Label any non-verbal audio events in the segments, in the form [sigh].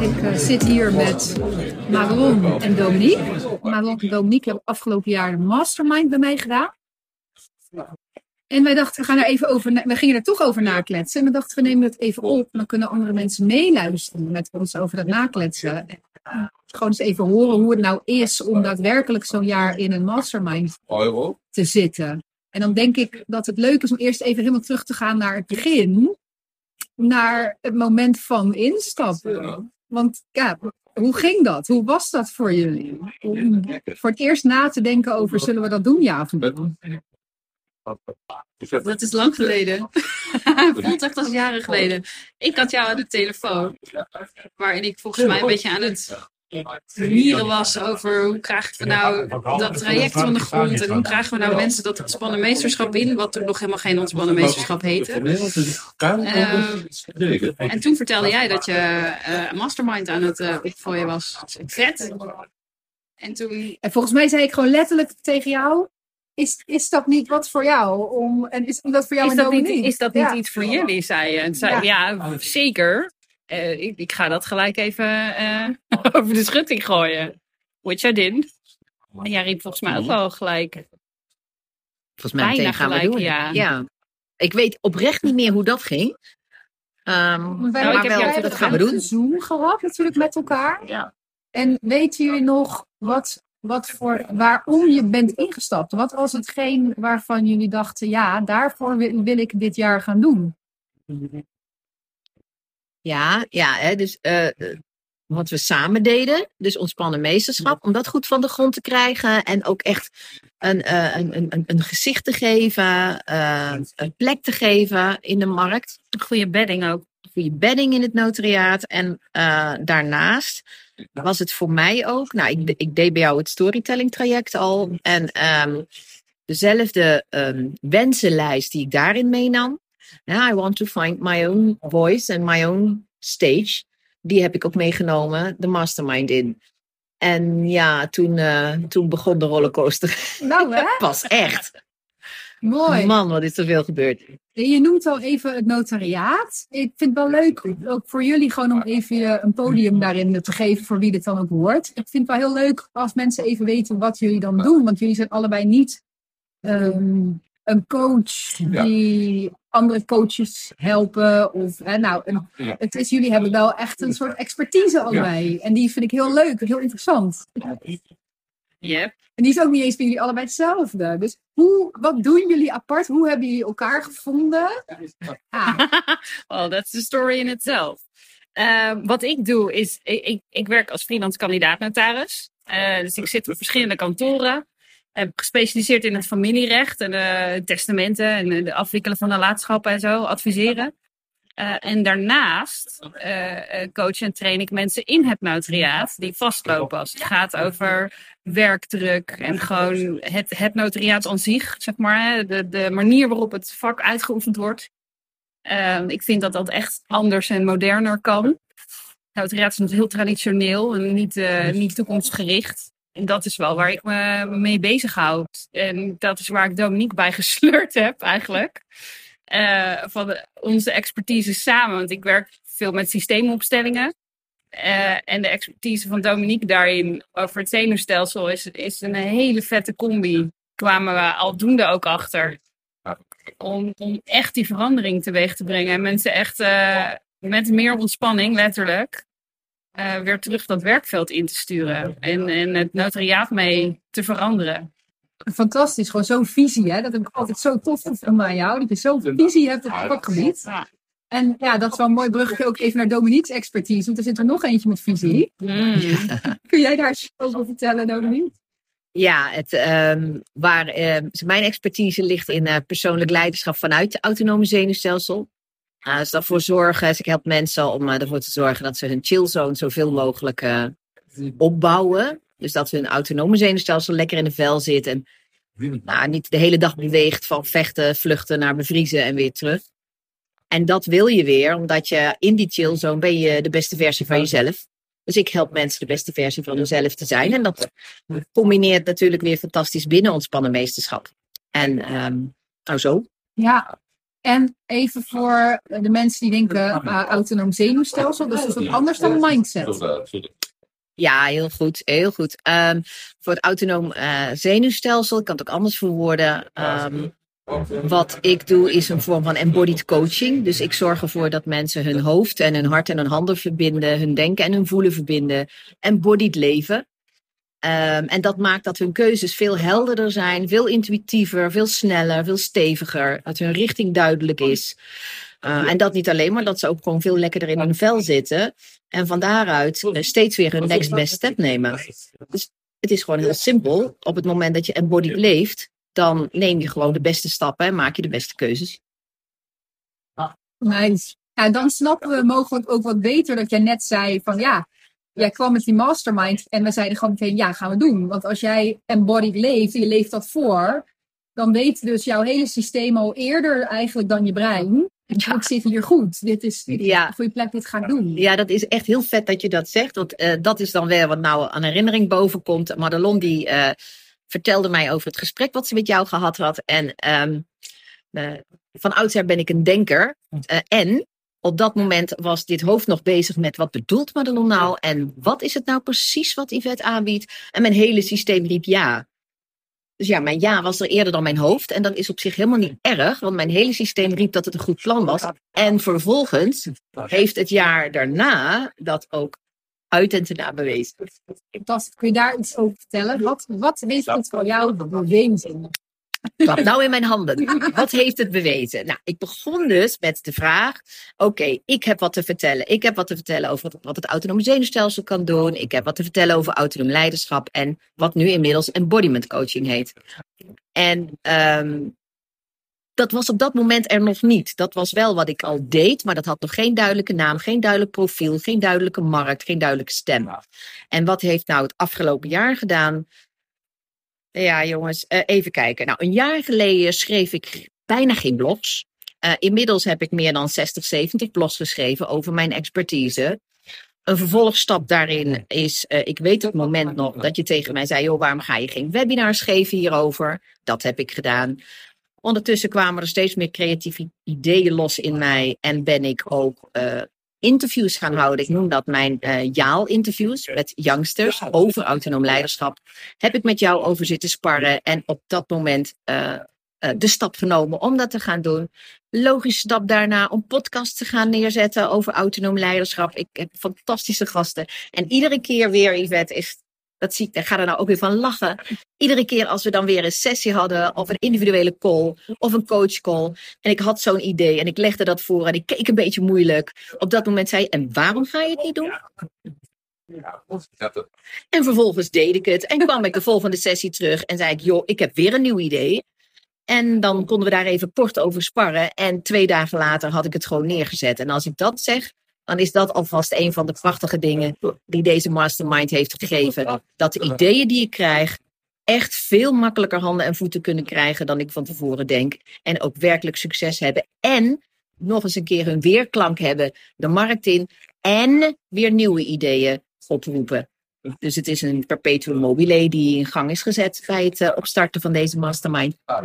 Ik uh, zit hier met Maron en Dominique. Maron en Dominique hebben afgelopen jaar een mastermind bij mij gedaan. En wij dachten, we, gaan er even over, we gingen er toch over nakletsen. En we dachten, we nemen het even op. Dan kunnen andere mensen meeluisteren met ons over dat nakletsen. En gewoon eens even horen hoe het nou is om daadwerkelijk zo'n jaar in een mastermind te zitten. En dan denk ik dat het leuk is om eerst even helemaal terug te gaan naar het begin. Naar het moment van instappen. Want ja, hoe ging dat? Hoe was dat voor jullie? Om voor het eerst na te denken over, zullen we dat doen, ja of nee? Dat is lang geleden. [laughs] Voelt echt als jaren geleden. Ik had jou aan de telefoon. Waarin ik volgens mij een beetje aan het mieren was over hoe krijgen we nou dat traject van de grond en hoe krijgen we nou mensen dat ontspannen meesterschap in, wat toen nog helemaal geen ontspannen meesterschap heette. Uh, en toen vertelde jij dat je uh, een mastermind aan het uh, opgooien was. Vet. En toen... En volgens mij zei ik gewoon letterlijk tegen jou, is, is dat niet wat voor jou? Om, en is dat voor jou is dat niet, Is dat niet ja. iets voor jullie, zei je? En zei, ja. ja, zeker. Uh, ik, ik, ga dat gelijk even uh, [laughs] over de schutting gooien. Which I did. En jij riep volgens mij ook wel gelijk. Volgens mij meteen gaan gelijk, we doen. Ja. ja. Ik weet oprecht niet meer hoe dat ging. Um, wij, maar ik heb wel, dat gaan we doen. Zoom gehad natuurlijk met elkaar. Ja. En weten jullie nog wat, wat voor, waarom je bent ingestapt? Wat was hetgeen waarvan jullie dachten, ja, daarvoor wil, wil ik dit jaar gaan doen? Ja, ja hè, dus uh, wat we samen deden, dus ontspannen meesterschap, om dat goed van de grond te krijgen en ook echt een, uh, een, een, een gezicht te geven, uh, een plek te geven in de markt. Een goede bedding ook. Goede bedding in het notariaat. En daarnaast was het voor mij ook, nou, ik, ik deed bij jou het storytelling traject al en um, dezelfde um, wensenlijst die ik daarin meenam, Yeah, I want to find my own voice and my own stage. Die heb ik ook meegenomen, de mastermind in. En ja, toen, uh, toen begon de rollercoaster. Nou hè? [laughs] Pas echt. Mooi. Man, wat is er veel gebeurd. Je noemt al even het notariaat. Ik vind het wel leuk, ook voor jullie, gewoon om even een podium daarin te geven voor wie dit dan ook hoort. Ik vind het wel heel leuk als mensen even weten wat jullie dan doen. Want jullie zijn allebei niet um, een coach die andere coaches helpen. Of, hè, nou, een, Ja. het is, jullie hebben wel echt een soort expertise allebei. En die vind ik heel leuk, heel interessant. Yep. En die is ook niet eens bij jullie allebei hetzelfde. Dus hoe, wat doen jullie apart? Hoe hebben jullie elkaar gevonden? [laughs] Ah, well, that's the story in itself. Uh, wat ik doe is, ik, ik, ik werk als freelance kandidaat-notaris. Uh, dus ik zit op verschillende kantoren. Gespecialiseerd in het familierecht en uh, testamenten en de afwikkelen van nalatenschappen en zo, adviseren. Uh, en daarnaast uh, coach en train ik mensen in het notariaat die vastlopen als het gaat over werkdruk en gewoon het, het notariaat aan zich, zeg maar. De, de manier waarop het vak uitgeoefend wordt. Uh, ik vind dat dat echt anders en moderner kan. Notariaat is heel traditioneel en niet, niet toekomstgericht. En dat is wel waar ik me mee bezighoud. En dat is waar ik Dominique bij [laughs] gesleurd heb eigenlijk. Uh, van de, onze expertise samen. Want ik werk veel met systeemopstellingen. Uh, en de expertise van Dominique daarin over het zenuwstelsel is, is een hele vette combi. Kwamen we aldoende ook achter. Om, om echt die verandering teweeg te brengen. En mensen echt uh, met meer ontspanning, letterlijk, uh, weer terug dat werkveld in te sturen. En, en het notariaat mee te veranderen. Fantastisch, gewoon zo'n visie. Hè? Dat heb ik altijd zo tof gevonden aan jou. Dat je zo'n visie hebt op het vakgebied. En ja, dat is wel een mooi bruggetje ook even naar Dominique's expertise. Want er zit er nog eentje met visie. Mm. [laughs] Kun jij daar over vertellen, Dominique? Ja, het, um, waar, uh, mijn expertise ligt in uh, persoonlijk leiderschap vanuit het autonome zenuwstelsel. Uh, dus daarvoor zorgen, dus ik help mensen om uh, ervoor te zorgen dat ze hun chillzone zoveel mogelijk uh, opbouwen. Dus dat hun autonome zenuwstelsel lekker in de vel zit en nou, niet de hele dag beweegt van vechten, vluchten naar bevriezen en weer terug. En dat wil je weer, omdat je in die chillzone ben je de beste versie van jezelf. Dus ik help mensen de beste versie van hunzelf te zijn. En dat combineert natuurlijk weer fantastisch binnen ontspannen meesterschap. En um, nou zo. Ja, En even voor de mensen die denken uh, autonoom zenuwstelsel, dus dat is wat anders dan mindset. Ja, heel goed. Heel goed. Um, voor het autonoom uh, zenuwstelsel, ik kan het ook anders verwoorden. Um, wat ik doe is een vorm van embodied coaching. Dus ik zorg ervoor dat mensen hun hoofd en hun hart en hun handen verbinden, hun denken en hun voelen verbinden. Embodied leven. Um, en dat maakt dat hun keuzes veel helderder zijn, veel intuïtiever, veel sneller, veel steviger. Dat hun richting duidelijk is. Uh, en dat niet alleen, maar dat ze ook gewoon veel lekkerder in hun vel zitten. En van daaruit uh, steeds weer hun next best step nemen. Dus het is gewoon heel simpel. Op het moment dat je embodied leeft, dan neem je gewoon de beste stappen en maak je de beste keuzes. Nice. Ja, dan snappen we mogelijk ook wat beter dat jij net zei van ja, jij kwam met die mastermind en we zeiden gewoon meteen ja, gaan we doen. Want als jij embodied leeft je leeft dat voor, dan weet dus jouw hele systeem al eerder eigenlijk dan je brein. Ja. Ik zit hier goed. Dit is, dit ja. een goede plek, dit ga ik doen. Ja, dat is echt heel vet dat je dat zegt. Want uh, dat is dan weer wat nou aan herinnering boven komt. Madelon die uh, vertelde mij over het gesprek wat ze met jou gehad had. En um, uh, van oudsher ben ik een denker. Uh, en op dat moment was dit hoofd nog bezig met wat bedoelt Madelon nou? En wat is het nou precies wat Yvette aanbiedt? En mijn hele systeem riep ja. Dus ja, mijn ja was er eerder dan mijn hoofd. En dat is op zich helemaal niet erg, want mijn hele systeem riep dat het een goed plan was. En vervolgens heeft het jaar daarna dat ook uit en te na bewezen. Kun je daar iets over vertellen? Wat, wat heeft het voor jou bewezen? Klap nou in mijn handen. Wat heeft het bewezen? Nou, ik begon dus met de vraag: oké, ik heb wat te vertellen. Ik heb wat te vertellen over wat, het autonome zenuwstelsel kan doen. Ik heb wat te vertellen over autonoom leiderschap en wat nu inmiddels embodiment coaching heet. En um, dat was op dat moment er nog niet. Dat was wel wat ik al deed, maar dat had nog geen duidelijke naam, geen duidelijk profiel, geen duidelijke markt, geen duidelijke stem. En wat heeft nou het afgelopen jaar gedaan? Ja, jongens, uh, even kijken. Nou, een jaar geleden schreef ik bijna geen blogs. Uh, inmiddels heb ik meer dan 60, 70 blogs geschreven over mijn expertise. Een vervolgstap daarin is, uh, ik weet het moment nog dat je tegen mij zei, joh, waarom ga je geen webinars geven hierover? Dat heb ik gedaan. Ondertussen kwamen er steeds meer creatieve ideeën los in mij en ben ik ook uh, interviews gaan houden. Ik noem dat mijn uh, JAAL-interviews met youngsters over autonoom leiderschap. Heb ik met jou over zitten sparren en op dat moment uh, de stap genomen om dat te gaan doen. Logische stap daarna om podcasts te gaan neerzetten over autonoom leiderschap. Ik heb fantastische gasten. En iedere keer weer, Yvette, is dat zie ik, daar ga er nou ook weer van lachen. Iedere keer als we dan weer een sessie hadden, of een individuele call, of een coachcall. En ik had zo'n idee en ik legde dat voor en ik keek een beetje moeilijk. Op dat moment zei je, en waarom ga je het niet doen? En vervolgens deed ik het en kwam ik de volgende sessie terug en zei ik, joh, ik heb weer een nieuw idee. En dan konden we daar even kort over sparren. En twee dagen later had ik het gewoon neergezet. En als ik dat zeg, dan is dat alvast een van de prachtige dingen die deze mastermind heeft gegeven. Dat de ideeën die ik krijg echt veel makkelijker handen en voeten kunnen krijgen dan ik van tevoren denk. En ook werkelijk succes hebben. En nog eens een keer hun weerklank hebben de markt in. En weer nieuwe ideeën oproepen. Dus het is een perpetuum mobile die in gang is gezet bij het uh, opstarten van deze mastermind. Ah, [laughs]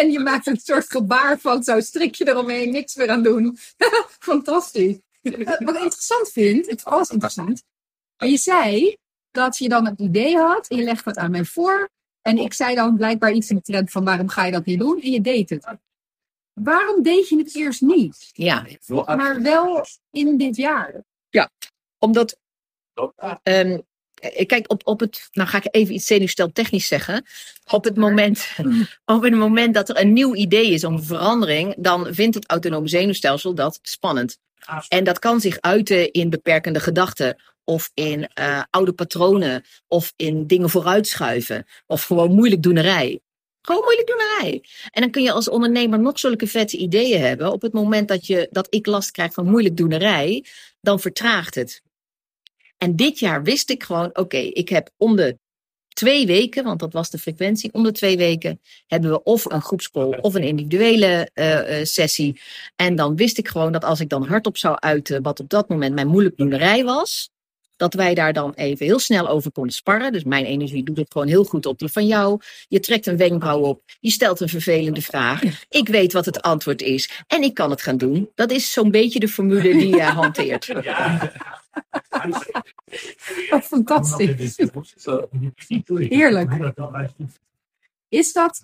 en je maakt een soort gebaar van zo'n strikje eromheen, niks meer aan doen. [laughs] Fantastisch. Wat ik interessant vind, het was interessant. Maar je zei dat je dan een idee had en je legde het aan mij voor. En ik zei dan blijkbaar iets in de trend van waarom ga je dat niet doen? En je deed het. Waarom deed je het eerst niet? Ja. Maar wel in dit jaar. Ja, omdat Um, kijk, op, op het, nou ga ik even iets zenuwstel technisch zeggen. Op het, moment, [laughs] op het moment dat er een nieuw idee is om verandering, dan vindt het autonome zenuwstelsel dat spannend. En dat kan zich uiten in beperkende gedachten, of in uh, oude patronen, of in dingen vooruitschuiven, of gewoon moeilijk doenerij. Gewoon moeilijk doenerij. En dan kun je als ondernemer nog zulke vette ideeën hebben. Op het moment dat, je, dat ik last krijg van moeilijk doenerij, dan vertraagt het. En dit jaar wist ik gewoon, oké, ik heb om de twee weken, want dat was de frequentie, om de twee weken hebben we of een groepscall of een individuele uh, sessie. En dan wist ik gewoon dat als ik dan hardop zou uiten wat op dat moment mijn moeilijk doenerij was, Dat wij daar dan even heel snel over konden sparren. Dus mijn energie doet het gewoon heel goed op die van jou. Je trekt een wenkbrauw op. Je stelt een vervelende vraag. Ik weet wat het antwoord is. En ik kan het gaan doen. Dat is zo'n beetje de formule die je [laughs] hanteert. Oh, [laughs] fantastisch. Heerlijk. Is dat,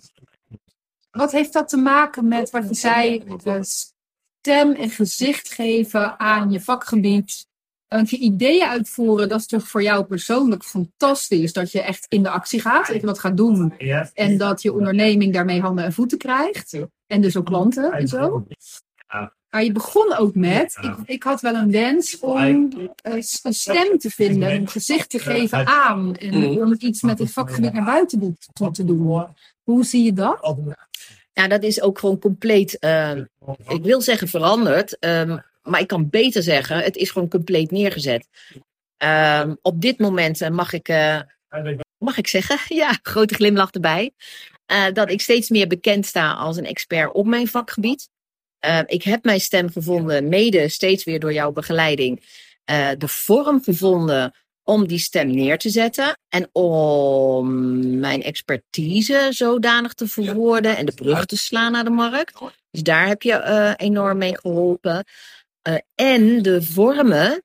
wat heeft dat te maken met wat je zei, stem en gezicht geven aan je vakgebied? Want je ideeën uitvoeren, dat is toch voor jou persoonlijk fantastisch. Dat je echt in de actie gaat, je wat gaat doen. En dat je onderneming daarmee handen en voeten krijgt. En dus ook klanten en zo. Maar je begon ook met, ik, ik had wel een wens om eh, een stem te vinden, een gezicht te geven aan. En om iets met het vakgebied naar buiten te, te doen. Hoe zie je dat? Ja, dat is ook gewoon compleet, eh, ik wil zeggen veranderd. ehm, maar ik kan beter zeggen, het is gewoon compleet neergezet. Ehm, op dit moment eh, mag ik, eh, mag ik zeggen, [laughs] ja, grote glimlach erbij. eh, dat ik steeds meer bekend sta als een expert op mijn vakgebied. Eh, ik heb mijn stem gevonden, mede steeds weer door jouw begeleiding. eh, de vorm gevonden om die stem neer te zetten. En om mijn expertise zodanig te verwoorden en de brug te slaan naar de markt. Dus daar heb je eh, enorm mee geholpen. Eh, en de vormen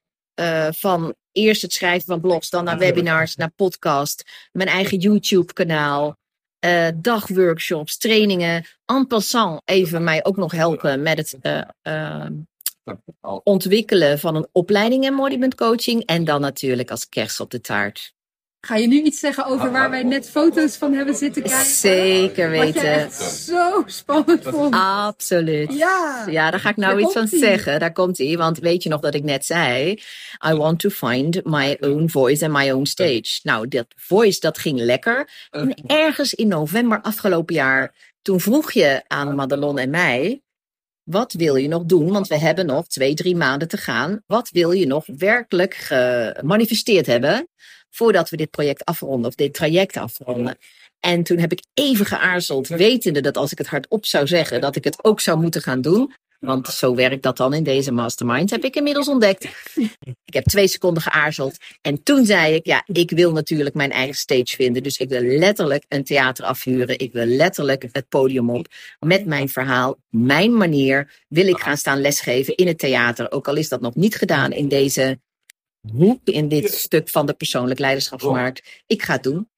van eerst het schrijven van blogs, dan naar webinars, naar podcast, mijn eigen YouTube-kanaal, eh, dagworkshops, trainingen. En passant even mij ook nog helpen met het eh, eh, ontwikkelen van een opleiding in embodiment coaching. En dan natuurlijk als kerst op de taart. Ga je nu iets zeggen over waar wij net foto's van hebben zitten kijken? Zeker Wat weten. echt zo spannend vond. Absoluut. Ja. Ja, daar ga ik nou Daar iets van zeggen. Daar komt hij. Want weet je nog dat ik net zei? I want to find my own voice and my own stage. Nou, dat voice, dat ging lekker. En ergens in november afgelopen jaar, toen vroeg je aan Madelon en mij. Wat wil je nog doen? Want we hebben nog twee, drie maanden te gaan. Wat wil je nog werkelijk gemanifesteerd hebben voordat we dit project afronden of dit traject afronden? En toen heb ik even geaarzeld, wetende dat als ik het hardop zou zeggen, dat ik het ook zou moeten gaan doen. Want zo werkt dat dan in deze mastermind, heb ik inmiddels ontdekt. Ik heb twee seconden geaarzeld. En toen zei ik, ja, ik wil natuurlijk mijn eigen stage vinden. Dus ik wil letterlijk een theater afhuren. Ik wil letterlijk het podium op. Met mijn verhaal, mijn manier, wil ik gaan staan lesgeven in het theater. Ook al is dat nog niet gedaan in deze hoek, in dit stuk van de persoonlijk leiderschapsmarkt. Ik ga het doen.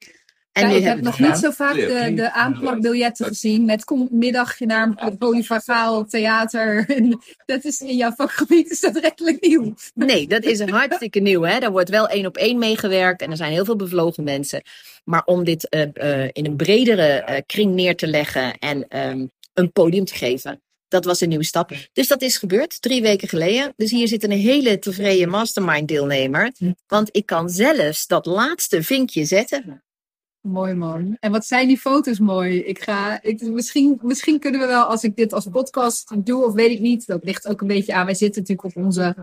En Ja, ik heb nog niet zo vaak de, de aanplakbiljetten gezien met kom op middagje naar het polyvagaal theater. [laughs] Dat is in jouw vakgebied is dat redelijk nieuw. Nee, dat is hartstikke nieuw. Hè? Daar wordt wel één op één meegewerkt en er zijn heel veel bevlogen mensen. Maar om dit eh, eh, in een bredere eh, kring neer te leggen en ehm, een podium te geven, dat was een nieuwe stap. Dus dat is gebeurd drie weken geleden. Dus hier zit een hele tevreden mastermind deelnemer. Want ik kan zelfs dat laatste vinkje zetten. Mooi man. En wat zijn die foto's mooi. Ik ga, ik, misschien, misschien kunnen we wel, als ik dit als podcast doe, of weet ik niet. Dat ligt ook een beetje aan. Wij zitten natuurlijk op onze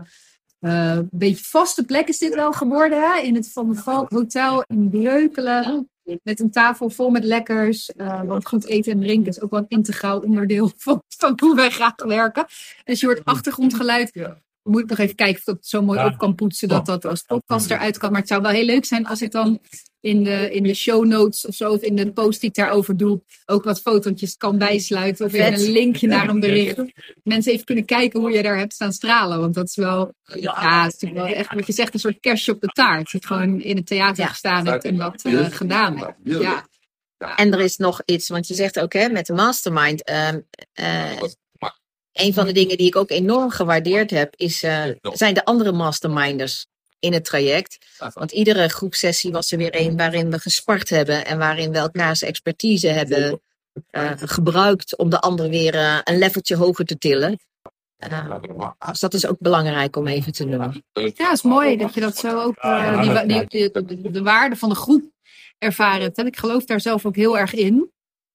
eh, beetje vaste plek is dit wel geworden. Hè? In het Van der Valk Hotel in Breukelen. Met een tafel vol met lekkers. eh, want goed eten en drinken is ook wel een integraal onderdeel [laughs] van, van hoe wij graag werken. Dus je hoort achtergrondgeluid. Moet ik nog even kijken of dat het zo mooi op kan poetsen dat dat als podcast eruit kan. Maar het zou wel heel leuk zijn als ik dan in de, in de show notes of zo, of in de post die ik daarover doe, ook wat fotootjes kan bijsluiten. Of even een linkje naar een bericht. Mensen even kunnen kijken hoe je daar hebt staan stralen. Want dat is wel, ja, het is natuurlijk wel echt wat je zegt, een soort kerstje op de taart. Dat je gewoon in het theater Ja. gestaan hebt en dat eh, gedaan hebt. Ja. En er is nog iets, want je zegt ook hè, met de mastermind. ehm, eh, een van de dingen die ik ook enorm gewaardeerd heb, is, eh, zijn de andere masterminders in het traject. Want iedere groepsessie was er weer een waarin we gespart hebben en waarin we elkaars expertise hebben eh, gebruikt om de ander weer eh, een leveltje hoger te tillen. Eh, dus dat is ook belangrijk om even te noemen. Ja, is mooi dat je dat zo ook, die, die, die- de, de waarde van de groep ervaren hebt. En ik geloof daar zelf ook heel erg in.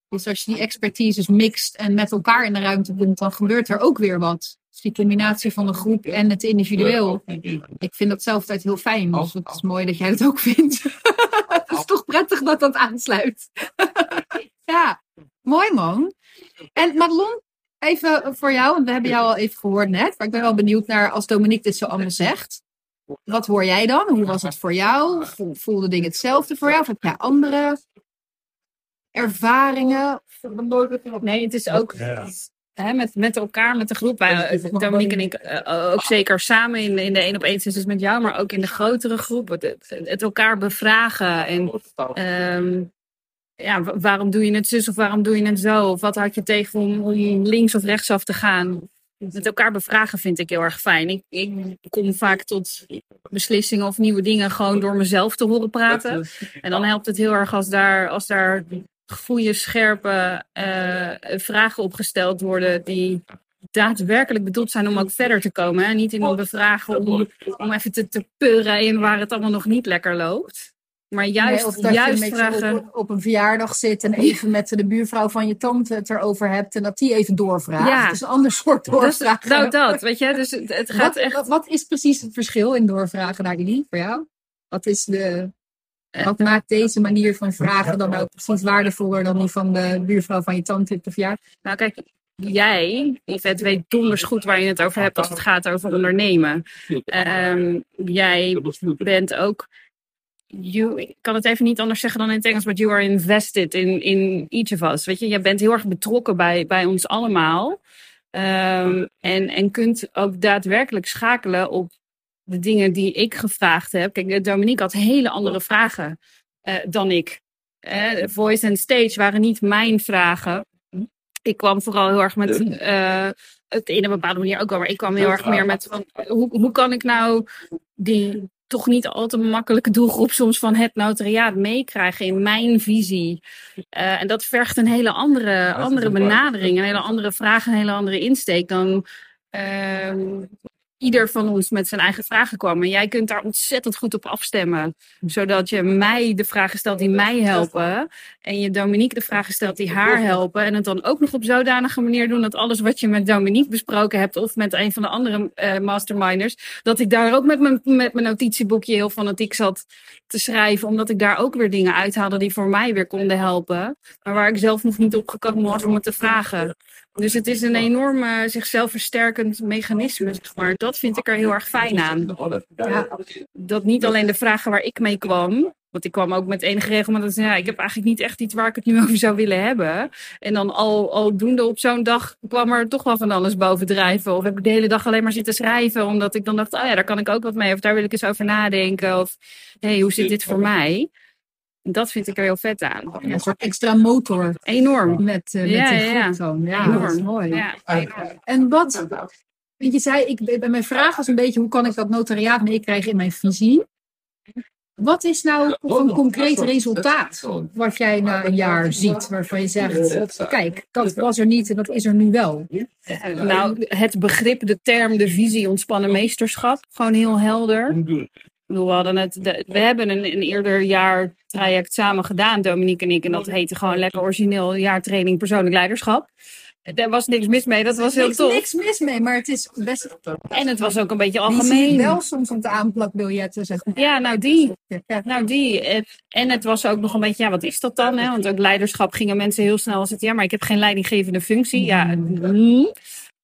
Dus als je die expertises mixt en met elkaar in de ruimte komt, dan gebeurt er ook weer wat. Dus die combinatie van de groep en het individueel. Ik vind dat zelf altijd heel fijn. Dus het is mooi dat jij het ook vindt. [laughs] het is toch prettig dat dat aansluit. [laughs] ja, mooi man. En Madelon, even voor jou, want we hebben jou al even gehoord net. Maar ik ben wel benieuwd naar als Dominique dit zo allemaal zegt. Wat hoor jij dan? Hoe was het voor jou? Vo- Voelde dingen hetzelfde voor jou? Of heb jij andere ervaringen? Nee, het is ook hè, met, met elkaar, met de groep. Wij, Dominique en ik eh, ook zeker samen in, in de één op één sessies met jou, maar ook in de grotere groep. Het, het, elkaar bevragen en ehm, ja, wa- waarom doe je het zus of waarom doe je het zo? Of wat had je tegen om, om links of rechtsaf te gaan? Met elkaar bevragen vind ik heel erg fijn. Ik, ik kom vaak tot beslissingen of nieuwe dingen gewoon door mezelf te horen praten. En dan helpt het heel erg als daar, als daar goede, scherpe eh, vragen opgesteld worden die daadwerkelijk bedoeld zijn om ook verder te komen. Hè? Niet in een bevragen om, om even te, te purren in waar het allemaal nog niet lekker loopt. Maar juist, Nee, of dat juist je vragen. op, op een verjaardag zit en even met de buurvrouw van je tante het erover hebt en dat die even doorvraagt. Ja. Dat is een ander soort doorvragen. nou, dat, weet je. Dus het, het gaat wat, echt. wat, wat is precies het verschil in doorvragen naar die voor jou? Wat, is de, wat maakt deze manier van vragen dan ook precies waardevoller dan die van de buurvrouw van je tante de verjaardag? Nou, kijk, jij, Yvette, weet donders goed waar je het over hebt als het gaat over ondernemen. Ehm, jij bent ook. You, ik kan het even niet anders zeggen dan in het Engels, but you are invested in, in each of us. Weet je, jij bent heel erg betrokken bij, bij ons allemaal. Ehm, en, en kunt ook daadwerkelijk schakelen op de dingen die ik gevraagd heb. Kijk, Dominique had hele andere vragen eh, dan ik. Eh, voice en stage waren niet mijn vragen. Ik kwam vooral heel erg met eh, het in een bepaalde manier ook wel, maar ik kwam heel erg meer met van, hoe, hoe kan ik nou die toch niet al te makkelijke doelgroep soms van het notariaat meekrijgen in mijn visie. Eh, en dat vergt een hele andere, andere benadering, een hele andere vraag, een hele andere insteek dan ehm, ieder van ons met zijn eigen vragen kwam. En jij kunt daar ontzettend goed op afstemmen, zodat je mij de vragen stelt die mij helpen en je Dominique de vragen stelt die haar helpen. En het dan ook nog op zodanige manier doen dat alles wat je met Dominique besproken hebt of met een van de andere eh, masterminders, dat ik daar ook met mijn, met mijn notitieboekje heel fanatiek zat te schrijven, omdat ik daar ook weer dingen uithaalde die voor mij weer konden helpen, maar waar ik zelf nog niet op gekomen was om het te vragen. Dus het is een enorm eh, zichzelf versterkend mechanisme, zeg maar. Dat vind ik er heel erg fijn aan. Ja, Dat niet alleen de vragen waar ik mee kwam, want ik kwam ook met enige regelmaat dat ja, ik heb eigenlijk niet echt iets waar ik het nu [laughs] over zou willen hebben. En dan al, aldoende op zo'n dag kwam er toch wel van alles bovendrijven. Of heb ik de hele dag alleen maar zitten schrijven, omdat ik dan dacht, oh ja, daar kan ik ook wat mee. Of daar wil ik eens over nadenken. Of hé, hey, hoe zit dit voor mij? Dat vind ik er heel vet aan. een soort extra motor Enorm. met, eh, met die ja, ja. groep dan. Ja, Enorm. dat is mooi. Ja, enorm. En wat, want je zei, ik, bij mijn vraag was een beetje, hoe kan ik dat notariaat meekrijgen in mijn visie? Wat is nou een concreet resultaat wat jij na een jaar ziet, waarvan je zegt, kijk, dat was er niet en dat is er nu wel. Eh, Nou, het begrip, de term, de visie, ontspannen meesterschap, gewoon heel helder. We, hadden het, de- we hebben een, een eerder jaar traject samen gedaan, Dominique en ik. En dat heette gewoon lekker origineel jaartraining persoonlijk leiderschap. Daar was niks mis mee, dat was heel niks, tof. niks mis mee, maar het is best En het was ook een beetje die zie je algemeen. wel soms op de aanplakbiljetten, zeg maar. Ja, nou die. Ja. Nou, die. En- En het was ook nog een beetje, ja, wat is dat dan? Hè? Want ook leiderschap gingen mensen heel snel zitten. Ja, maar ik heb geen leidinggevende functie. Ja, mm.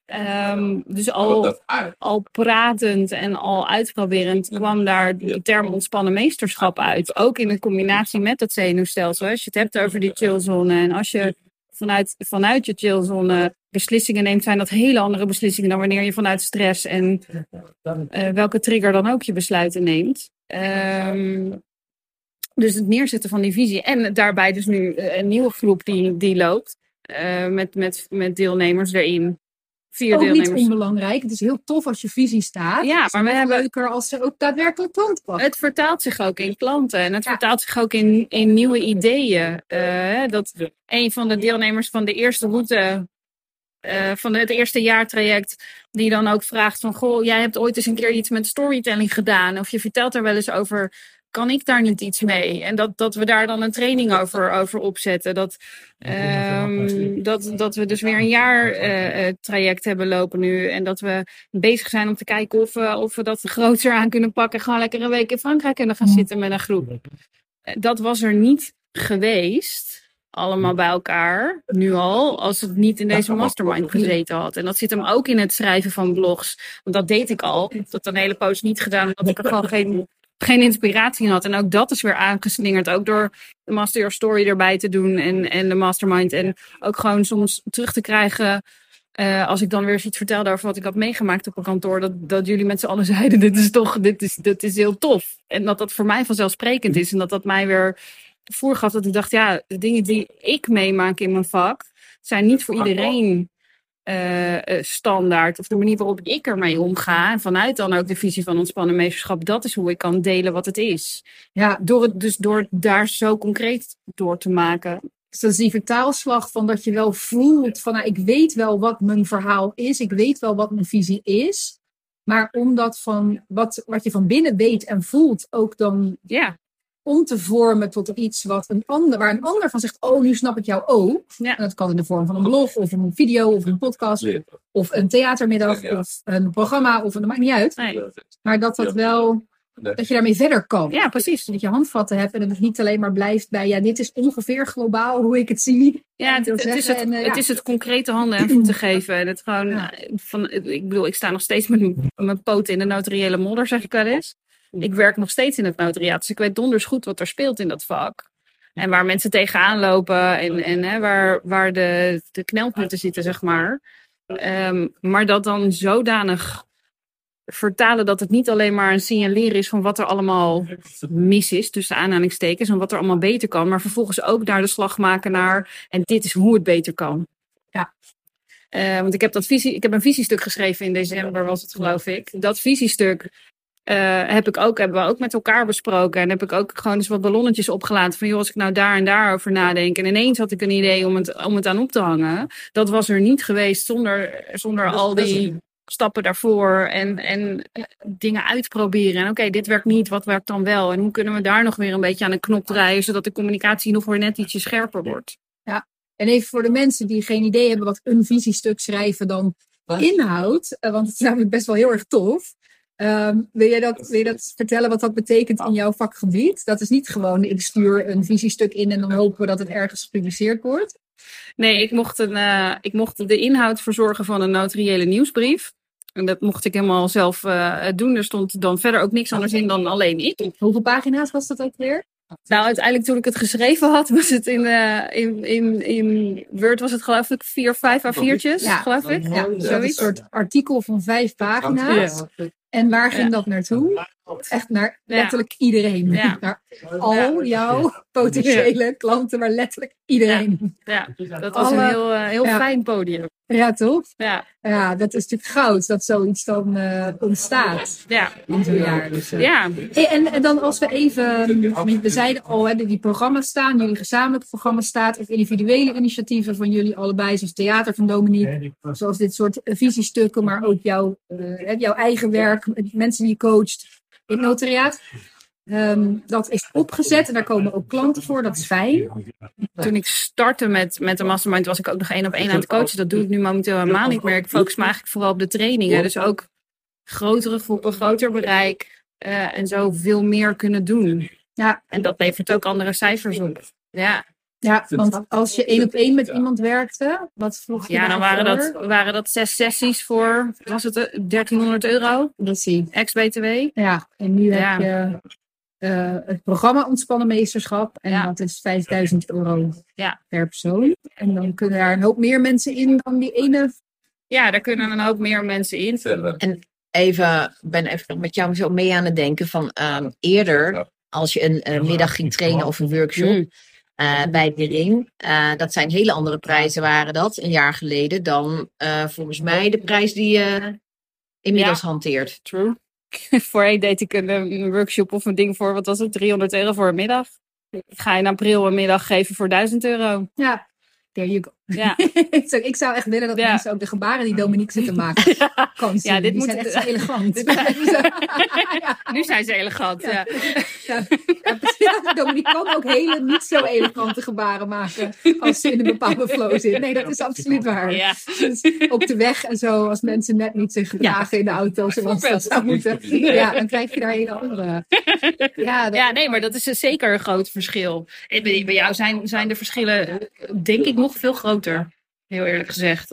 Ehm, dus al, al pratend en al uitproberend kwam daar de term ontspannen meesterschap uit. Ook in een combinatie met het zenuwstelsel. Als je het hebt over die chillzone en als je vanuit, vanuit je chillzone beslissingen neemt, zijn dat hele andere beslissingen dan wanneer je vanuit stress en eh, welke trigger dan ook je besluiten neemt. Ehm, dus het neerzetten van die visie. En daarbij dus nu eh, een nieuwe groep die, die loopt. eh, met, met, met deelnemers erin. Vier Ook niet onbelangrijk. Het is heel tof als je visie staat. Ja, maar we hebben- leuker als ze ook daadwerkelijk klant. Het vertaalt zich ook in klanten en het Ja. vertaalt zich ook in, in nieuwe ideeën. Eh, dat een van de deelnemers van de eerste route, eh, van het eerste jaartraject, die dan ook vraagt van, goh, jij hebt ooit eens een keer iets met storytelling gedaan of je vertelt er wel eens over, kan ik daar niet iets mee? En dat, dat we daar dan een training over, over opzetten. Dat, ehm, dat, dat we dus weer een jaar eh, eh, traject hebben lopen nu en dat we bezig zijn om te kijken of we, of we dat groter aan kunnen pakken. Gewoon lekker een week in Frankrijk kunnen gaan zitten met een groep. Eh, Dat was er niet geweest allemaal bij elkaar, nu al, als het niet in deze mastermind gezeten had. En dat zit hem ook in het schrijven van blogs. Want dat deed ik al. Ik heb dat een hele poos niet gedaan, omdat ik er gewoon geen, geen inspiratie in had. En ook dat is weer aangeslingerd, ook door de Master Your Story erbij te doen en, en de mastermind. En ook gewoon soms terug te krijgen eh, als ik dan weer eens iets vertelde over wat ik had meegemaakt op een kantoor, dat, dat jullie met z'n allen zeiden: [laughs] dit is toch, dit is, dit is heel tof. En dat dat voor mij vanzelfsprekend is. En dat dat mij weer voorgaf dat ik dacht: ja, de dingen die ik meemaak in mijn vak zijn niet voor iedereen eh, eh, standaard. Of de manier waarop ik ermee omga. En vanuit dan ook de visie van ontspannen meesterschap, dat is hoe ik kan delen wat het is. Ja, Door het dus door daar zo concreet door te maken. Dus dat is die vertaalslag van dat je wel voelt van nou, ik weet wel wat mijn verhaal is, ik weet wel wat mijn visie is. Maar om dat van wat, wat je van binnen weet en voelt ook dan Ja, om te vormen tot iets wat een ander, waar een ander van zegt, oh nu snap ik jou ook. Ja. En dat kan in de vorm van een blog of een video of een podcast of een theatermiddag Ja. of een programma of een, dat maakt niet uit. nee. Maar dat dat wel, dat je daarmee verder kan. ja precies. Dat je handvatten hebt en dat het niet alleen maar blijft bij, ja, dit is ongeveer globaal hoe ik het zie. Ja, het, is het, En, eh, het ja. is het concrete handen en voeten geven. En het gewoon, Ja. eh, van, ik bedoel, ik sta nog steeds met mijn- mijn poten in de notariële modder, zeg ik wel eens. Ik werk nog steeds in het notariaat, dus ik weet donders goed wat er speelt in dat vak. En waar mensen tegenaan lopen en, en hè, waar, waar de, de knelpunten zitten, zeg maar. Ehm, maar dat dan zodanig vertalen dat het niet alleen maar een signaleren is van wat er allemaal mis is, tussen aanhalingstekens, en wat er allemaal beter kan, maar vervolgens ook naar de slag maken naar, en dit is hoe het beter kan. Ja. Eh, want ik heb, dat visie, ik heb een visiestuk geschreven in december, was het geloof ik. Dat visiestuk eh, heb ik ook, hebben we ook met elkaar besproken. En heb ik ook gewoon eens wat ballonnetjes opgelaten. Van joh, als ik nou daar en daar over nadenk. En ineens had ik een idee om het, om het aan op te hangen. Dat was er niet geweest zonder, zonder al die stappen daarvoor. En, en dingen uitproberen. En oké, dit werkt niet, wat werkt dan wel? En hoe kunnen we daar nog weer een beetje aan een knop draaien. Zodat de communicatie nog weer net ietsje scherper wordt. En even voor de mensen die geen idee hebben wat een visiestuk schrijven dan inhoudt, eh, want het is namelijk best wel heel erg tof. Ehm, wil, je dat, wil je dat vertellen wat dat betekent in jouw vakgebied? Dat is niet gewoon, ik stuur een visiestuk in en dan hopen we dat het ergens gepubliceerd wordt. Nee, ik mocht, een, eh, ik mocht de inhoud verzorgen van een notariële nieuwsbrief. En dat mocht ik helemaal zelf eh, doen. Er stond dan verder ook niks anders in dan alleen ik. Hoeveel pagina's was dat ook weer? Nou, uiteindelijk toen ik het geschreven had, was het in, eh, in, in, in Word was het geloof ik vier, vijf A4'tjes, Ja. geloof ik. Ja, is een zoiets. soort artikel van vijf pagina's. En waar ging Ja. dat naartoe? Echt naar Ja. letterlijk iedereen. Ja. [laughs] Naar al jouw potentiële klanten, maar letterlijk iedereen. Ja, dat was een heel, eh, heel ja. fijn podium. Ja, toch? Ja, Ja, dat is natuurlijk goud dat zoiets dan eh, ontstaat ja, in zo'n jaar. Dus, eh. ja. En, en dan als we even, we zeiden al, hè, die programma's staan, jullie gezamenlijke programma's staat, of individuele initiatieven van jullie allebei, zoals Theater van Dominique, zoals dit soort visiestukken, maar ook jouw, eh, jouw eigen werk, mensen die je coacht in het notariaat. Ehm, dat is opgezet en daar komen ook klanten voor, dat is fijn. Toen ik startte met, met de mastermind was ik ook nog één op één aan het coachen. Dat doe ik nu momenteel helemaal niet meer. Ik focus me eigenlijk vooral op de trainingen. Dus ook grotere groepen, groter bereik eh, en zo veel meer kunnen doen. Ja. En dat levert ook andere cijfers op. Ja, Ja, want als je één op één met iemand werkte, wat vroeg je ja dan waren dat, waren dat zes sessies voor, was het eh, 1300 euro, Dat zie ik. ex-BTW. Ja, en nu Ja. heb je eh, het programma Ontspannen Meesterschap. En Ja. dat is 5000 euro Ja. per persoon. En dan kunnen daar een hoop meer mensen in dan die ene. Ja, daar kunnen een hoop meer mensen in. Even, ik ben even nog met jou zo mee aan het denken van ehm, eerder, als je een eh, middag ging trainen of een workshop Eh, bij de ring, eh, dat zijn hele andere prijzen waren dat een jaar geleden dan eh, volgens mij de prijs die je inmiddels hanteert. True. [laughs] Voorheen deed ik een, een workshop of een ding voor, wat was het, 300 euro voor een middag. Ik ga in april een middag geven voor 1000 euro. Ja, there you go. Ja. [laughs] Zo, ik zou echt willen dat Ja. mensen ook de gebaren die Dominique zit te [laughs] maken kan zien. Ja, dit die moet- zijn echt zo elegant. [laughs] Ja, Nu zijn ze elegant. Ja. ja, ja. Dominique kan ook hele niet zo elegante gebaren maken als ze in een bepaalde flow zit. Nee, dat is absoluut waar. Ja. Dus op de weg en zo, als mensen net niet zich gedragen in de auto zoals dat zou moeten. Ja, dan krijg je daar hele andere. Ja, dat- Ja, nee, maar dat is zeker een groot verschil. En Bij, jou zijn, zijn de verschillen, denk ik, nog veel groter. Heel eerlijk gezegd.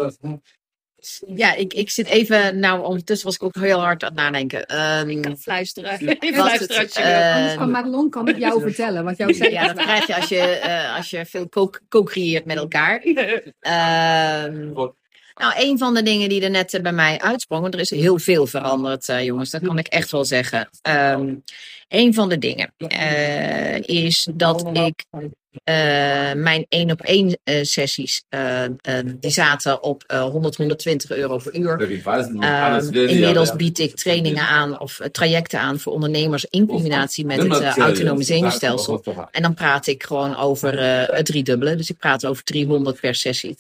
Ja, ik, ik zit even, nou ondertussen was ik ook heel hard aan het nadenken. Ehm, Ik kan fluisteren. [laughs] Even het, luisteren als je wil. Anders kan Madelon kan het jou [laughs] vertellen wat jou zei. ja, dat krijg je als je, eh, als je veel co- co-creëert met elkaar. [laughs] Ehm, nou, een van de dingen die er net eh, bij mij uitsprong, want er is heel veel veranderd, eh, jongens, dat kan ik echt wel zeggen. Ehm een van de dingen eh, is dat ik mijn één op één sessies, die zaten op eh 100, 120 euro per uur. Ehm, inmiddels bied ik trainingen aan of trajecten aan voor ondernemers in combinatie met het autonome zenuwstelsel. En dan praat ik gewoon over het driedubbele. Dus ik praat over 300 per sessie.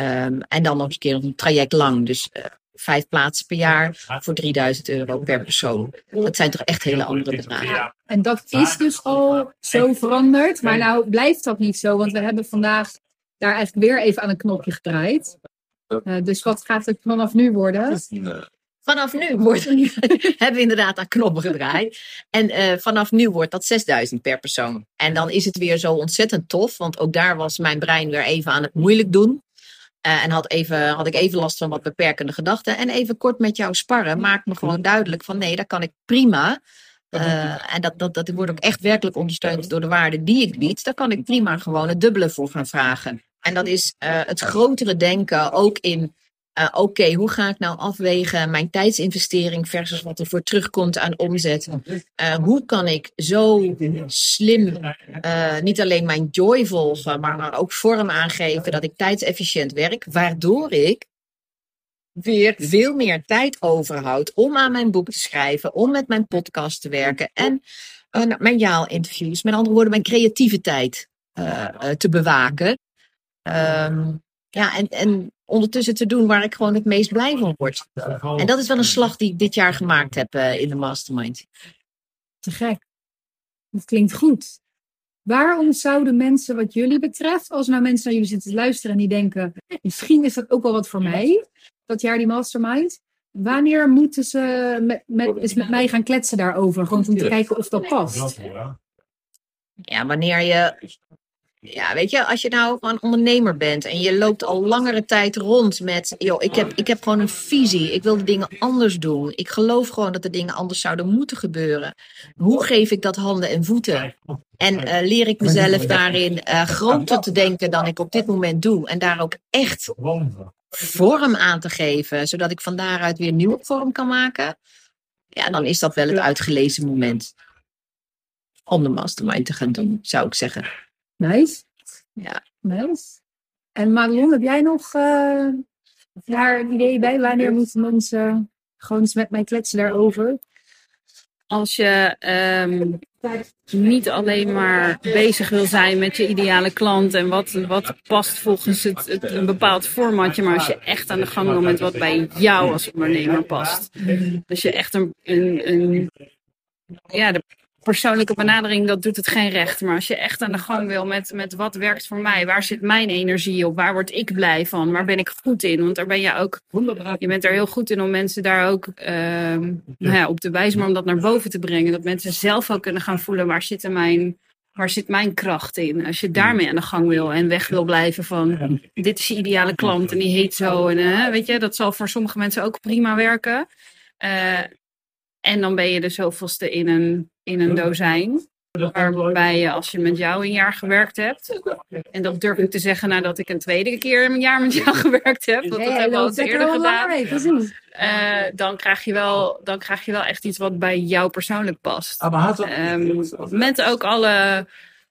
Ehm, en dan nog eens een keer een traject lang. Dus eh, vijf plaatsen per jaar voor 3000 euro per persoon. Dat zijn toch echt hele andere bedragen. En dat is dus al zo veranderd. Maar nou blijft dat niet zo, want we hebben vandaag daar eigenlijk weer even aan een knopje gedraaid. Eh, dus wat gaat het vanaf nu worden? Vanaf nu wordt, [laughs] hebben we inderdaad aan knoppen gedraaid. En eh, vanaf nu wordt dat 6000 per persoon. En dan is het weer zo ontzettend tof. Want ook daar was mijn brein weer even aan het moeilijk doen. Eh, en had, even, had ik even last van wat beperkende gedachten. En even kort met jou sparren maakt me gewoon duidelijk van nee, dat kan ik prima. Eh, en dat, dat, dat wordt ook echt werkelijk ondersteund door de waarde die ik bied. Daar kan ik prima gewoon het dubbele voor gaan vragen. En dat is eh, het grotere denken ook in eh, oké, hoe ga ik nou afwegen mijn tijdsinvestering versus wat er voor terugkomt aan omzet? Eh, hoe kan ik zo slim eh, niet alleen mijn joy volgen, maar, ook vorm aangeven dat ik tijdsefficiënt werk, waardoor ik weer veel meer tijd overhoud om aan mijn boek te schrijven, om met mijn podcast te werken en mijn jaalinterviews, met andere woorden, mijn creativiteit eh, eh, te bewaken. Ehm, ja, en, en ondertussen te doen waar ik gewoon het meest blij van word. En dat is wel een slag die ik dit jaar gemaakt heb eh, in de mastermind. Te gek. Dat klinkt goed. Waarom zouden mensen, wat jullie betreft, als nou mensen naar jullie zitten te luisteren en die denken, misschien is dat ook wel wat voor mij, dat jaar die mastermind. Wanneer moeten ze met, met, eens met mij gaan kletsen daarover? Gewoon om te kijken of dat past. Ja, wanneer je. Ja, weet je, als je nou een ondernemer bent en je loopt al langere tijd rond met, joh, ik heb, ik heb gewoon een visie, ik wil de dingen anders doen. Ik geloof gewoon dat de dingen anders zouden moeten gebeuren. Hoe geef ik dat handen en voeten? En eh, leer ik mezelf daarin eh, groter te denken dan ik op dit moment doe. En daar ook echt vorm aan te geven, zodat ik van daaruit weer nieuwe vorm kan maken. Ja, dan is dat wel het uitgelezen moment om de mastermind te gaan doen, zou ik zeggen. Nice. Ja. Nice. En Madelon, heb jij nog eh, daar een idee bij? Wanneer moeten mensen gewoon eens met mij kletsen daarover? Als je ehm, niet alleen maar bezig wil zijn met je ideale klant en wat, wat past volgens het, het, een bepaald formatje, maar als je echt aan de gang wil met wat bij jou als ondernemer past. Als je echt een, een, een ja, de persoonlijke benadering, dat doet het geen recht. Maar als je echt aan de gang wil met, met wat werkt voor mij, waar zit mijn energie op, waar word ik blij van, waar ben ik goed in? Want daar ben je ook, je bent er heel goed in om mensen daar ook nou ja, op te wijzen, maar om dat naar boven te brengen. Dat mensen zelf ook kunnen gaan voelen, waar zit mijn, waar zit mijn kracht in? Als je daarmee aan de gang wil en weg wil blijven van, dit is je ideale klant en die heet zo. En weet je, dat zal voor sommige mensen ook prima werken. Eh, en dan ben je de zoveelste in een, in een dozijn. Waarbij je, als je met jou een jaar gewerkt hebt. En dat durf ik te zeggen nadat ik een tweede keer een jaar met jou gewerkt heb. Want dat hebben we al eens eerder gedaan. Eh, dan, krijg je wel, dan krijg je wel echt iets wat bij jou persoonlijk past. Ehm, met ook alle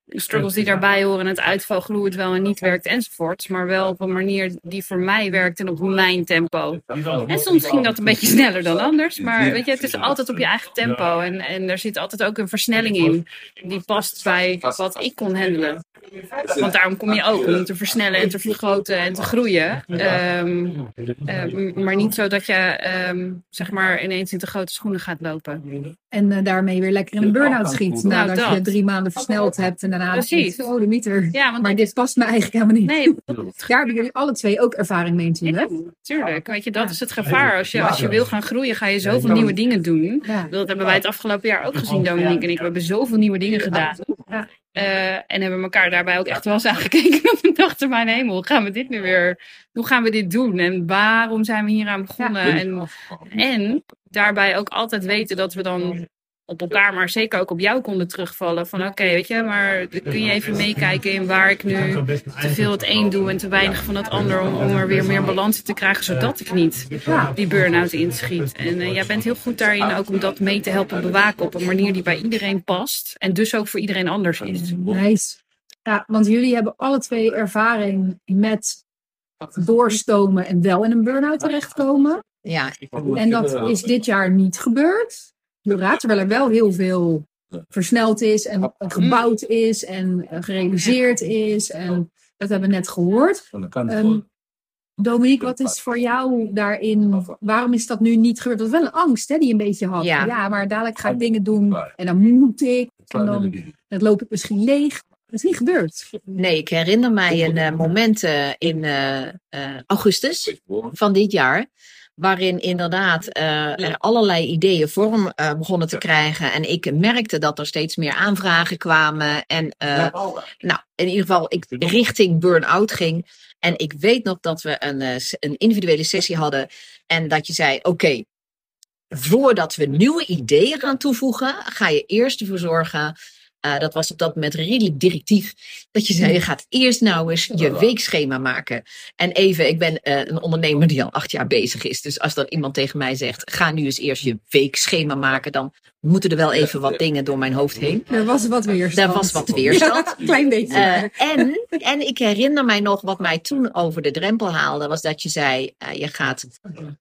struggles die daarbij horen, het uitvogelen hoe het wel en niet werkt enzovoorts. Maar wel op een manier die voor mij werkt en op mijn tempo. En soms ging dat een beetje sneller dan anders. Maar weet je, het is altijd op je eigen tempo. En, en er zit altijd ook een versnelling in. Die past bij wat ik kon handelen. Want daarom kom je ook om te versnellen en te vergroten en te groeien. Ehm, eh, maar niet zo dat je ehm, zeg maar ineens in te grote schoenen gaat lopen. En eh, daarmee weer lekker in een burn-out schiet. Nou, Nadat je drie maanden versneld hebt en daarna Precies. oh de mieter. Ja, want Maar dit past me eigenlijk helemaal niet. nee, [laughs] Daar hebben jullie alle twee ook ervaring mee natuurlijk. tuurlijk. Weet je, dat is het gevaar. Als je, als je wil gaan groeien, ga je zoveel nieuwe dingen doen. Ja. Dat hebben wij het afgelopen jaar ook gezien, Dominique en ik. We hebben zoveel nieuwe dingen gedaan. Eh, en hebben elkaar daarbij ook echt wel eens aangekeken. [laughs] We dachten, mijn hemel, hoe gaan we dit nu weer... Hoe gaan we dit doen? En waarom zijn we hier aan begonnen? En, en daarbij ook altijd weten dat we dan op elkaar, maar zeker ook op jou konden terugvallen. Van oké, weet je, maar kun je even meekijken in waar ik nu te veel het een doe en te weinig van het ander. Om, om er weer meer balans in te krijgen, zodat ik niet Ja. die burn-out inschiet. En eh, jij bent heel goed daarin ook om dat mee te helpen bewaken op een manier die bij iedereen past. En dus ook voor iedereen anders is. Nice. Ja, want jullie hebben alle twee ervaring met doorstomen en wel in een burn-out terechtkomen. Ja, En dat is dit jaar niet gebeurd. Terwijl er wel heel veel versneld is en gebouwd is en eh, gerealiseerd is. En dat hebben we net gehoord. Ehm, Dominique, wat is voor jou daarin? Waarom is dat nu niet gebeurd? Dat was wel een angst hè, die je een beetje had. Ja. ja, maar dadelijk ga ik dingen doen en dan moet ik. En dan, dan loop ik misschien leeg. Dat is niet gebeurd. nee, ik herinner mij een eh, moment eh, in eh, eh, augustus van dit jaar. Waarin inderdaad eh, er allerlei ideeën vorm eh, begonnen te krijgen. En ik merkte dat er steeds meer aanvragen kwamen. En eh, nou, in ieder geval ik richting burn-out ging. En ik weet nog dat we een, eh, een individuele sessie hadden. En dat je zei: Oké, voordat we nieuwe ideeën gaan toevoegen, ga je eerst ervoor zorgen. Eh, dat was op dat moment redelijk directief. Dat je zei: Je gaat eerst nou eens je weekschema maken. En even, ik ben eh, een ondernemer die al acht jaar bezig is. Dus als dan iemand tegen mij zegt: Ga nu eens eerst je weekschema maken. Dan moeten er wel even wat dingen door mijn hoofd heen. Er was wat weerstand. Er was wat weerstand. Ja, [laughs] klein beetje. Eh, en, en ik herinner mij nog wat mij toen over de drempel haalde, was dat je zei, eh, je gaat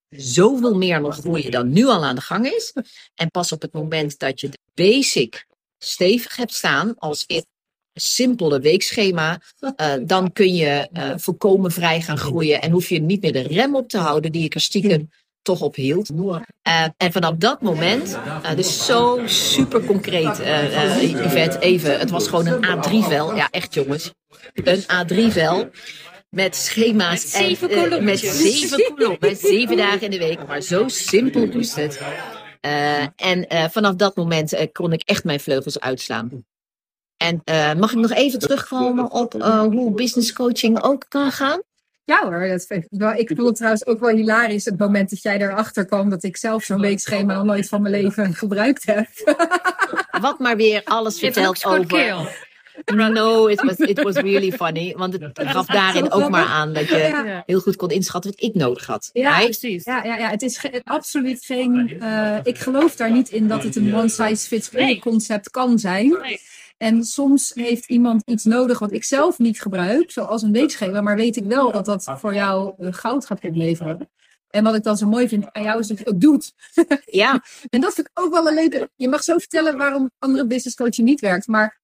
zoveel meer nog groeien dan nu al aan de gang is. En pas op het moment dat je de basic stevig hebt staan, als in een simpele weekschema, eh, dan kun je eh, volkomen vrij gaan groeien en hoef je niet meer de rem op te houden die ik er stiekem toch op hield. Eh, en vanaf dat moment, dus zo super concreet, Yvette, even, het was gewoon een A3-vel. Ja, echt jongens. Een A3-vel. Met schema's. Met zeven en, met zeven kolommen. Zeven dagen in de week. Maar zo simpel moest het. Eh, en eh, vanaf dat moment eh, kon ik echt mijn vleugels uitslaan. En eh, mag ik nog even terugkomen op eh, hoe business coaching ook kan gaan? Ja hoor, dat vind ik wel. Ik vond het trouwens ook wel hilarisch het moment dat jij erachter kwam dat ik zelf zo'n weekschema nog nooit van mijn leven gebruikt heb. Wat maar weer alles vertelt over. No, it was, it was really funny. Want het gaf daarin ook maar aan dat je Ja. heel goed kon inschatten wat ik nodig had. Ja, Right? Precies. Ja, ja, ja het is ge- absoluut geen. eh, ik geloof daar niet in dat het een one size fits all Nee. concept kan zijn. En soms heeft iemand iets nodig wat ik zelf niet gebruik, zoals een weekschema, maar weet ik wel dat dat voor jou eh, goud gaat opleveren. En wat ik dan zo mooi vind aan jou is dat je het ook doet. Ja, [laughs] En dat vind ik ook wel een leuke. Je mag zo vertellen waarom andere business coaching niet werkt. Maar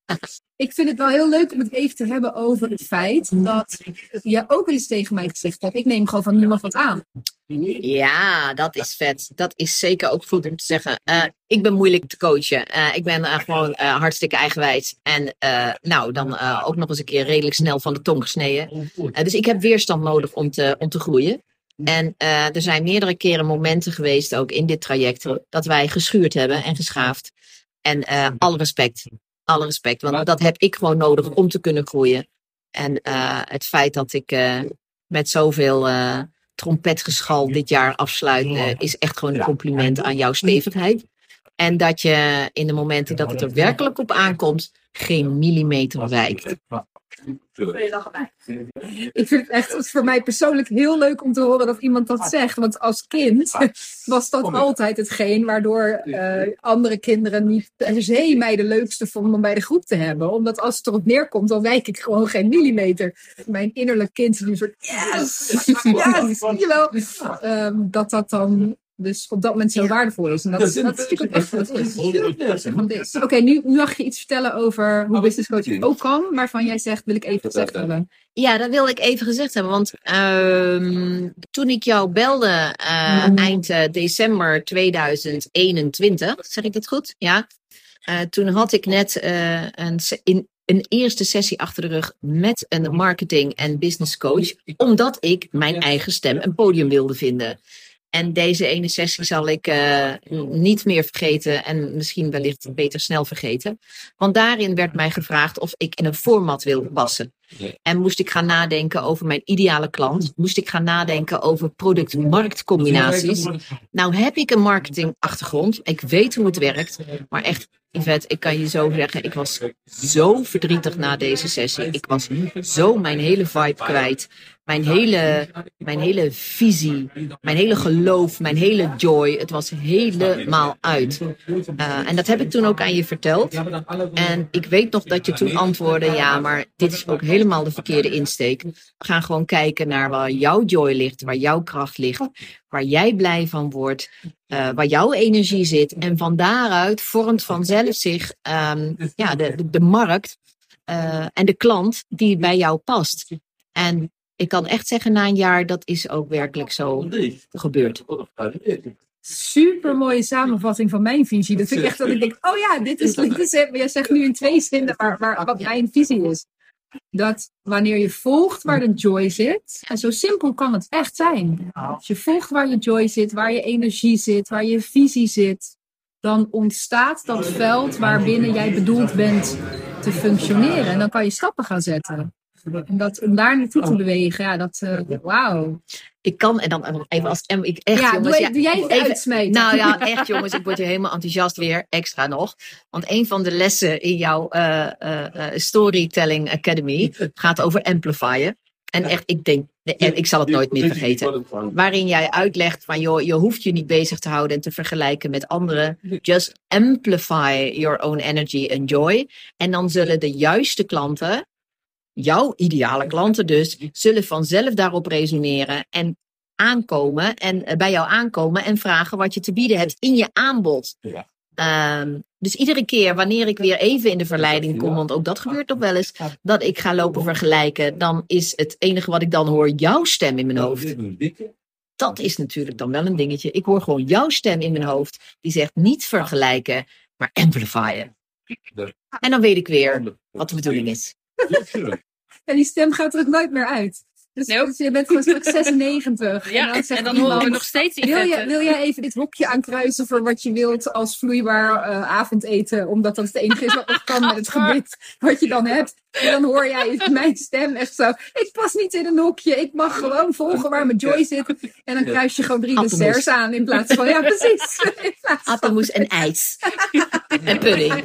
ik vind het wel heel leuk om het even te hebben over het feit dat je ook wel eens tegen mij gezegd hebt. Ik neem gewoon van niemand wat aan. ja, dat is vet. Dat is zeker ook goed om te zeggen. Eh, ik ben moeilijk te coachen. Eh, ik ben eh, gewoon hartstikke eigenwijs. En nou, dan ook nog eens een keer redelijk snel van de tong gesneden. Dus ik heb weerstand nodig om te, om te groeien. En eh, er zijn meerdere keren momenten geweest, ook in dit traject, dat wij geschuurd hebben en geschaafd. En eh, alle respect. Alle respect. Want dat heb ik gewoon nodig om te kunnen groeien. En eh, het feit dat ik met zoveel trompetgeschal dit jaar afsluit, is echt gewoon een compliment aan jouw stevigheid. En dat je in de momenten dat het er werkelijk op aankomt, geen millimeter wijkt. Ik vind het echt voor mij persoonlijk heel leuk om te horen dat iemand dat zegt. Want als kind [laughs] was dat altijd hetgeen waardoor eh, andere kinderen niet per se mij de leukste vonden om bij de groep te hebben. Omdat als het erop neerkomt, dan wijk ik gewoon geen millimeter. Mijn innerlijk kind is nu een soort yes, [laughs] yes, zie je wel. Ehm, dat dat dan dus op dat moment zo waardevol is. En dat, dat is natuurlijk echt wat het is. Oké, nu, nu mag je iets vertellen over hoe business coaching ook kan, waarvan jij zegt, wil ik even gezegd hebben. Ja, dat wil ik even gezegd hebben. Want ehm, toen ik jou belde uh, eind uh, december 2021, zeg ik dat goed? Ja. Uh, toen had ik net een, in, een eerste sessie achter de rug met een marketing- en business coach, omdat ik mijn eigen stem een podium wilde vinden. En deze ene sessie zal ik uh, niet meer vergeten en misschien wellicht beter snel vergeten. Want daarin werd mij gevraagd of ik in een format wil passen. En moest ik gaan nadenken over mijn ideale klant. Moest ik gaan nadenken over product-marktcombinaties. Nou heb ik een marketingachtergrond. Ik weet hoe het werkt. Maar echt, Yvette, ik kan je zo zeggen. Ik was zo verdrietig na deze sessie. Ik was zo mijn hele vibe kwijt. Mijn hele, mijn hele visie, mijn hele geloof, mijn hele joy. Het was helemaal uit. Uh, en dat heb ik toen ook aan je verteld. En ik weet nog dat je toen antwoordde: ja, maar dit is ook helemaal de verkeerde insteek. We gaan gewoon kijken naar waar jouw joy ligt, waar jouw kracht ligt, waar jij blij van wordt, uh, waar jouw energie zit. En van daaruit vormt vanzelf zich um, ja, de, de, de markt uh, en de klant die bij jou past. En ik kan echt zeggen, na een jaar, dat is ook werkelijk zo gebeurd. Super mooie samenvatting van mijn visie. Dat vind ik echt dat ik denk, oh ja, dit is, dit is je zegt nu in twee zinnen waar, waar, wat mijn visie is. Dat wanneer je volgt waar de joy zit, en zo simpel kan het echt zijn. Als je volgt waar je joy zit, waar je energie zit, waar je visie zit, dan ontstaat dat veld waarbinnen jij bedoeld bent te functioneren. En dan kan je stappen gaan zetten. En dat, om daar naartoe te bewegen, ja, dat, uh, wauw. Ik kan, en dan even als ik echt, ja, jongens, doe, doe jij het even uitsmeten? Nou ja, echt jongens, ik word hier helemaal enthousiast weer, extra nog. Want een van de lessen in jouw uh, uh, Storytelling Academy [laughs] gaat over amplifyen. En echt, ik denk, en ik zal het nooit meer vergeten. Waarin jij uitlegt van, joh, je hoeft je niet bezig te houden en te vergelijken met anderen. Just amplify your own energy and joy. En dan zullen de juiste klanten jouw ideale klanten dus, zullen vanzelf daarop resoneren en aankomen en bij jou aankomen en vragen wat je te bieden hebt in je aanbod. Ja. Um, dus iedere keer wanneer ik weer even in de verleiding kom, want ook dat gebeurt toch wel eens, dat ik ga lopen vergelijken, dan is het enige wat ik dan hoor jouw stem in mijn hoofd. Dat is natuurlijk dan wel een dingetje. Ik hoor gewoon jouw stem in mijn hoofd, die zegt niet vergelijken, maar amplifyen. En dan weet ik weer wat de bedoeling is. [laughs] En die stem gaat er ook nooit meer uit. Dus, nope. dus je bent gewoon straks [laughs] 96. Ja, en dan, en dan horen we nog steeds wil, je, wil jij even dit hokje aankruisen voor wat je wilt als vloeibaar uh, avondeten? Omdat dat het enige is wat nog kan met het [laughs] gebit wat je dan hebt. En dan hoor jij mijn stem echt zo. Ik pas niet in een hokje. Ik mag gewoon volgen waar mijn joy zit. En dan kruis je gewoon drie desserts aan in plaats van... Ja, precies. Appelmoes en ijs. en pudding.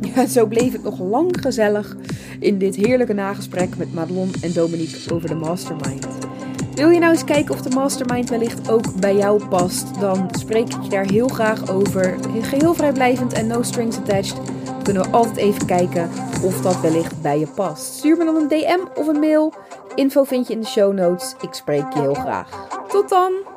Ja, zo bleef het nog lang gezellig in dit heerlijke nagesprek met Madelon en Dominique over de Mastermind. Wil je nou eens kijken of de Mastermind wellicht ook bij jou past? Dan spreek ik je daar heel graag over. Geheel vrijblijvend en no strings attached. Kunnen we altijd even kijken of dat wellicht bij je past. Stuur me dan een DM of een mail. Info vind je in de show notes. Ik spreek je heel graag. Tot dan!